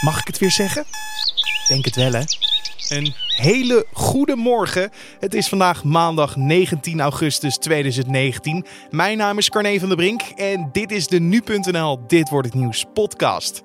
Mag ik het weer zeggen? Denk het wel, hè? Een hele goede morgen. Het is vandaag maandag 19 augustus 2019. Mijn naam is Carne van der Brink en dit is de Nu.nl Dit Wordt Het Nieuws podcast.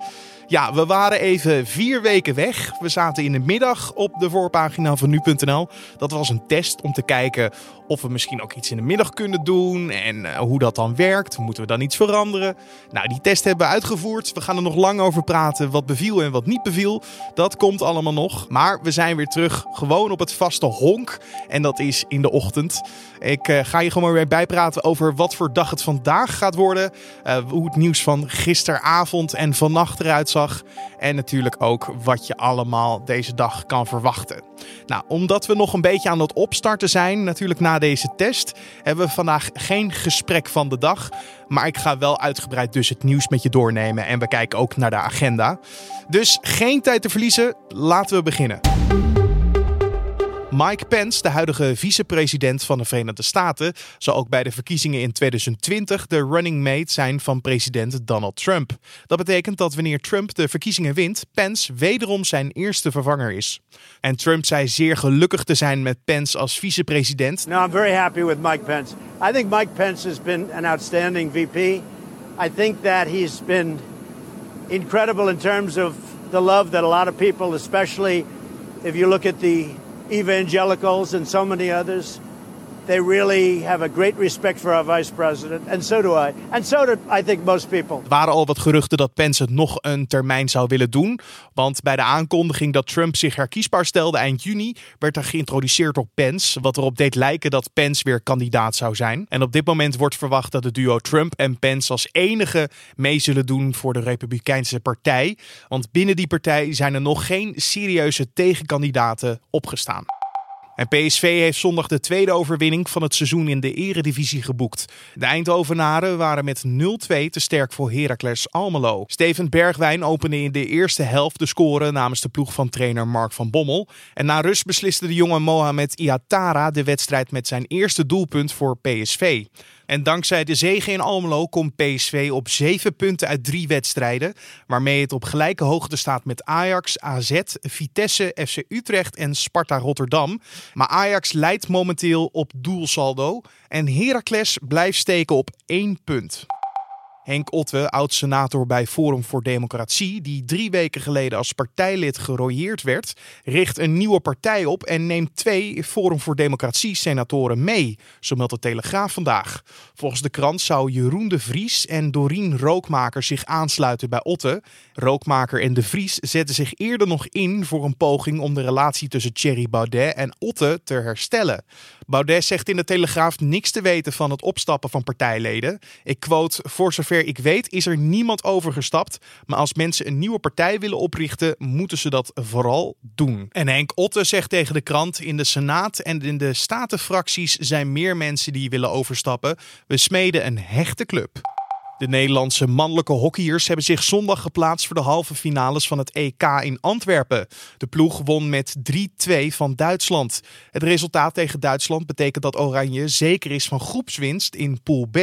Ja, we waren even vier weken weg. We zaten in de middag op de voorpagina van nu.nl. Dat was een test om te kijken of we misschien ook iets in de middag kunnen doen en uh, hoe dat dan werkt. Moeten we dan iets veranderen? Nou, die test hebben we uitgevoerd. We gaan er nog lang over praten wat beviel en wat niet beviel. Dat komt allemaal nog. Maar we zijn weer terug gewoon op het vaste honk. En dat is in de ochtend. Ik uh, ga je gewoon weer bijpraten over wat voor dag het vandaag gaat worden. Uh, hoe het nieuws van gisteravond en vannacht eruit zag. En natuurlijk ook wat je allemaal deze dag kan verwachten. Nou, omdat we nog een beetje aan het opstarten zijn, natuurlijk na deze test, hebben we vandaag geen gesprek van de dag. Maar ik ga wel uitgebreid dus het nieuws met je doornemen en we kijken ook naar de agenda. Dus geen tijd te verliezen, laten we beginnen. Mike Pence, de huidige vicepresident van de Verenigde Staten, zal ook bij de verkiezingen in 2020 de running mate zijn van president Donald Trump. Dat betekent dat wanneer Trump de verkiezingen wint, Pence wederom zijn eerste vervanger is. En Trump zei zeer gelukkig te zijn met Pence als vicepresident. No, I'm very happy with Mike Pence. I think Mike Pence has been an outstanding VP. I think that he's been incredible in terms of the love that a lot of people, especially if you look at the evangelicals and so many others. They really have a great respect for our vice president. And so do I. And so do I think most people. Er waren al wat geruchten dat Pence het nog een termijn zou willen doen. Want bij de aankondiging dat Trump zich herkiesbaar stelde eind juni, werd er geïntroduceerd op Pence. Wat erop deed lijken dat Pence weer kandidaat zou zijn. En op dit moment wordt verwacht dat het duo Trump en Pence als enige mee zullen doen voor de Republikeinse Partij. Want binnen die partij zijn er nog geen serieuze tegenkandidaten opgestaan. En PSV heeft zondag de tweede overwinning van het seizoen in de eredivisie geboekt. De Eindhovenaren waren met 0-2 te sterk voor Heracles Almelo. Steven Bergwijn opende in de eerste helft de score namens de ploeg van trainer Mark van Bommel. En na rust besliste de jonge Mohamed Iatara de wedstrijd met zijn eerste doelpunt voor PSV. En dankzij de zege in Almelo komt PSV op 7 punten uit drie wedstrijden. Waarmee het op gelijke hoogte staat met Ajax, AZ, Vitesse, FC Utrecht en Sparta Rotterdam. Maar Ajax leidt momenteel op doelsaldo. En Heracles blijft steken op 1 punt. Henk Otte, oud-senator bij Forum voor Democratie, die drie weken geleden als partijlid gerooieerd werd, richt een nieuwe partij op en neemt twee Forum voor Democratie-senatoren mee, zo meldt de Telegraaf vandaag. Volgens de krant zou Jeroen de Vries en Dorien Rookmaker zich aansluiten bij Otte. Rookmaker en de Vries zetten zich eerder nog in voor een poging om de relatie tussen Thierry Baudet en Otte te herstellen. Baudet zegt in de Telegraaf niks te weten van het opstappen van partijleden. Ik quote, voor zover ik weet is er niemand overgestapt. Maar als mensen een nieuwe partij willen oprichten, moeten ze dat vooral doen. En Henk Otte zegt tegen de krant, in de Senaat en in de Statenfracties zijn meer mensen die willen overstappen. We smeden een hechte club. De Nederlandse mannelijke hockeyers hebben zich zondag geplaatst voor de halve finales van het EK in Antwerpen. De ploeg won met 3-2 van Duitsland. Het resultaat tegen Duitsland betekent dat Oranje zeker is van groepswinst in Pool B.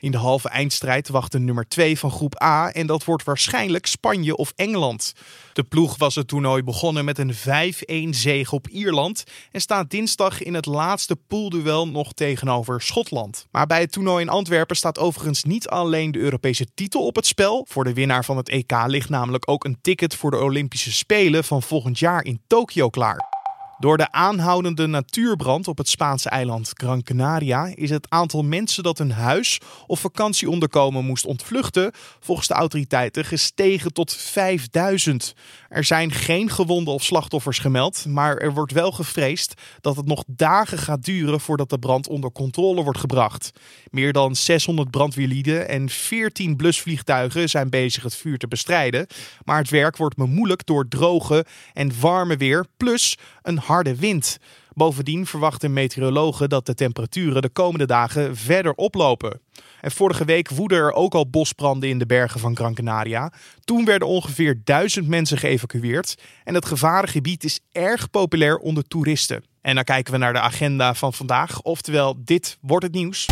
In de halve eindstrijd wacht de nummer 2 van groep A en dat wordt waarschijnlijk Spanje of Engeland. De ploeg was het toernooi begonnen met een 5-1 zege op Ierland en staat dinsdag in het laatste poolduel nog tegenover Schotland. Maar bij het toernooi in Antwerpen staat overigens niet alleen de Europese titel op het spel. Voor de winnaar van het EK ligt namelijk ook een ticket voor de Olympische Spelen van volgend jaar in Tokio klaar. Door de aanhoudende natuurbrand op het Spaanse eiland Gran Canaria is het aantal mensen dat hun huis of vakantieonderkomen moest ontvluchten volgens de autoriteiten gestegen tot 5000. Er zijn geen gewonden of slachtoffers gemeld, maar er wordt wel gevreesd dat het nog dagen gaat duren voordat de brand onder controle wordt gebracht. Meer dan 600 brandweerlieden en 14 blusvliegtuigen zijn bezig het vuur te bestrijden, maar het werk wordt moeilijk door droge en warme weer plus een harde wind. Bovendien verwachten meteorologen dat de temperaturen de komende dagen verder oplopen. En vorige week woedden er ook al bosbranden in de bergen van Gran Canaria. Toen werden ongeveer duizend mensen geëvacueerd. En het gevarengebied is erg populair onder toeristen. En dan kijken we naar de agenda van vandaag. Oftewel, dit wordt het nieuws.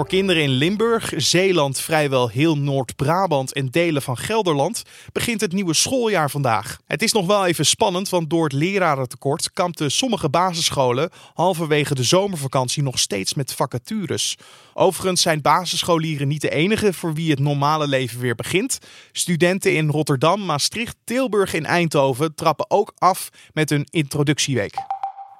Voor kinderen in Limburg, Zeeland, vrijwel heel Noord-Brabant en delen van Gelderland begint het nieuwe schooljaar vandaag. Het is nog wel even spannend, want door het lerarentekort kampten sommige basisscholen halverwege de zomervakantie nog steeds met vacatures. Overigens zijn basisscholieren niet de enige voor wie het normale leven weer begint. Studenten in Rotterdam, Maastricht, Tilburg en Eindhoven trappen ook af met hun introductieweek.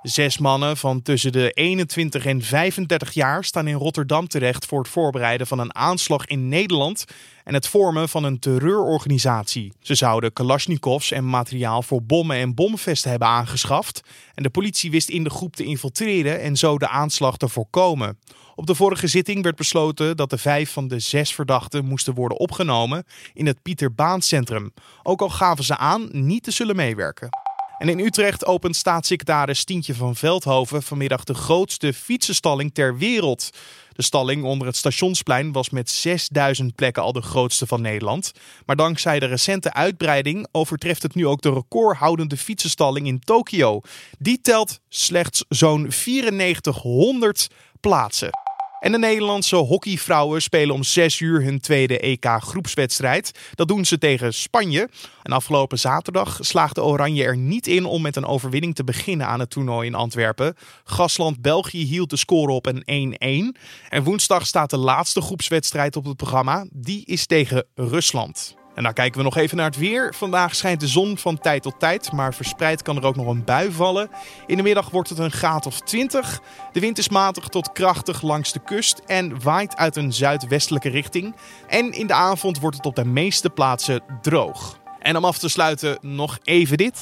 Zes mannen van tussen de 21 en 35 jaar staan in Rotterdam terecht voor het voorbereiden van een aanslag in Nederland en het vormen van een terreurorganisatie. Ze zouden kalasjnikovs en materiaal voor bommen en bomvesten hebben aangeschaft. En de politie wist in de groep te infiltreren en zo de aanslag te voorkomen. Op de vorige zitting werd besloten dat de vijf van de zes verdachten moesten worden opgenomen in het Pieter Baan Centrum. Ook al gaven ze aan niet te zullen meewerken. En in Utrecht opent staatssecretaris Tientje van Veldhoven vanmiddag de grootste fietsenstalling ter wereld. De stalling onder het stationsplein was met 6000 plekken al de grootste van Nederland. Maar dankzij de recente uitbreiding overtreft het nu ook de recordhoudende fietsenstalling in Tokio. Die telt slechts zo'n 9400 plaatsen. En de Nederlandse hockeyvrouwen spelen om 6 uur hun tweede EK-groepswedstrijd. Dat doen ze tegen Spanje. En afgelopen zaterdag slaagde Oranje er niet in om met een overwinning te beginnen aan het toernooi in Antwerpen. Gastland België hield de score op een 1-1. En woensdag staat de laatste groepswedstrijd op het programma. Die is tegen Rusland. En dan kijken we nog even naar het weer. Vandaag schijnt de zon van tijd tot tijd, maar verspreid kan er ook nog een bui vallen. In de middag wordt het een graad of 20. De wind is matig tot krachtig langs de kust en waait uit een zuidwestelijke richting. En in de avond wordt het op de meeste plaatsen droog. En om af te sluiten nog even dit.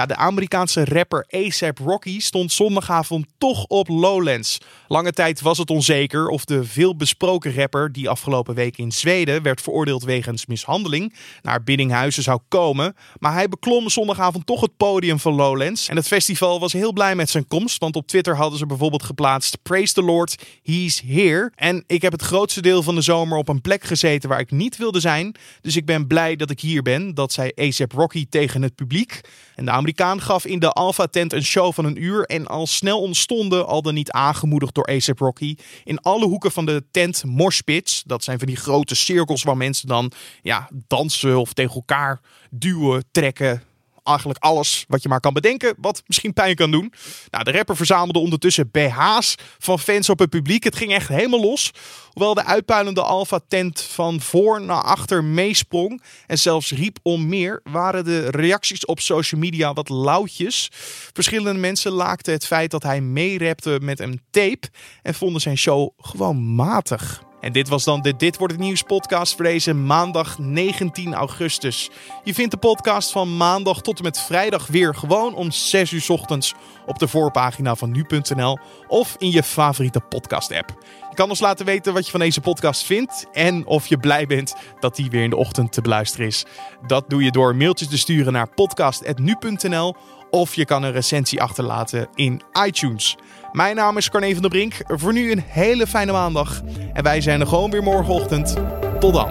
Ja, de Amerikaanse rapper ASAP Rocky stond zondagavond toch op Lowlands. Lange tijd was het onzeker of de veelbesproken rapper die afgelopen week in Zweden werd veroordeeld wegens mishandeling naar Biddinghuizen zou komen. Maar hij beklom zondagavond toch het podium van Lowlands. En het festival was heel blij met zijn komst, want op Twitter hadden ze bijvoorbeeld geplaatst Praise the Lord, he's here. En ik heb het grootste deel van de zomer op een plek gezeten waar ik niet wilde zijn. Dus ik ben blij dat ik hier ben. Dat zei ASAP Rocky tegen het publiek. En de Amerikaan gaf in de Alpha tent een show van een uur en al snel ontstonden, al dan niet aangemoedigd door ASAP Rocky, in alle hoeken van de tent moshpits. Dat zijn van die grote cirkels waar mensen dan ja, dansen of tegen elkaar duwen, trekken, eigenlijk alles wat je maar kan bedenken, wat misschien pijn kan doen. Nou, de rapper verzamelde ondertussen BH's van fans op het publiek. Het ging echt helemaal los. Hoewel de uitpuilende Alpha-tent van voor naar achter meesprong en zelfs riep om meer, waren de reacties op social media wat lauwtjes. Verschillende mensen laakten het feit dat hij meerapte met een tape en vonden zijn show gewoon matig. En dit was dan de Dit wordt het nieuws podcast voor deze maandag 19 augustus. Je vindt de podcast van maandag tot en met vrijdag weer gewoon om 6 uur ochtends op de voorpagina van nu.nl of in je favoriete podcast app. Je kan ons laten weten wat je van deze podcast vindt en of je blij bent dat die weer in de ochtend te beluisteren is. Dat doe je door mailtjes te sturen naar podcast.nu.nl of je kan een recensie achterlaten in iTunes. Mijn naam is Carne van der Brink. Voor nu een hele fijne maandag. En wij zijn er gewoon weer morgenochtend. Tot dan.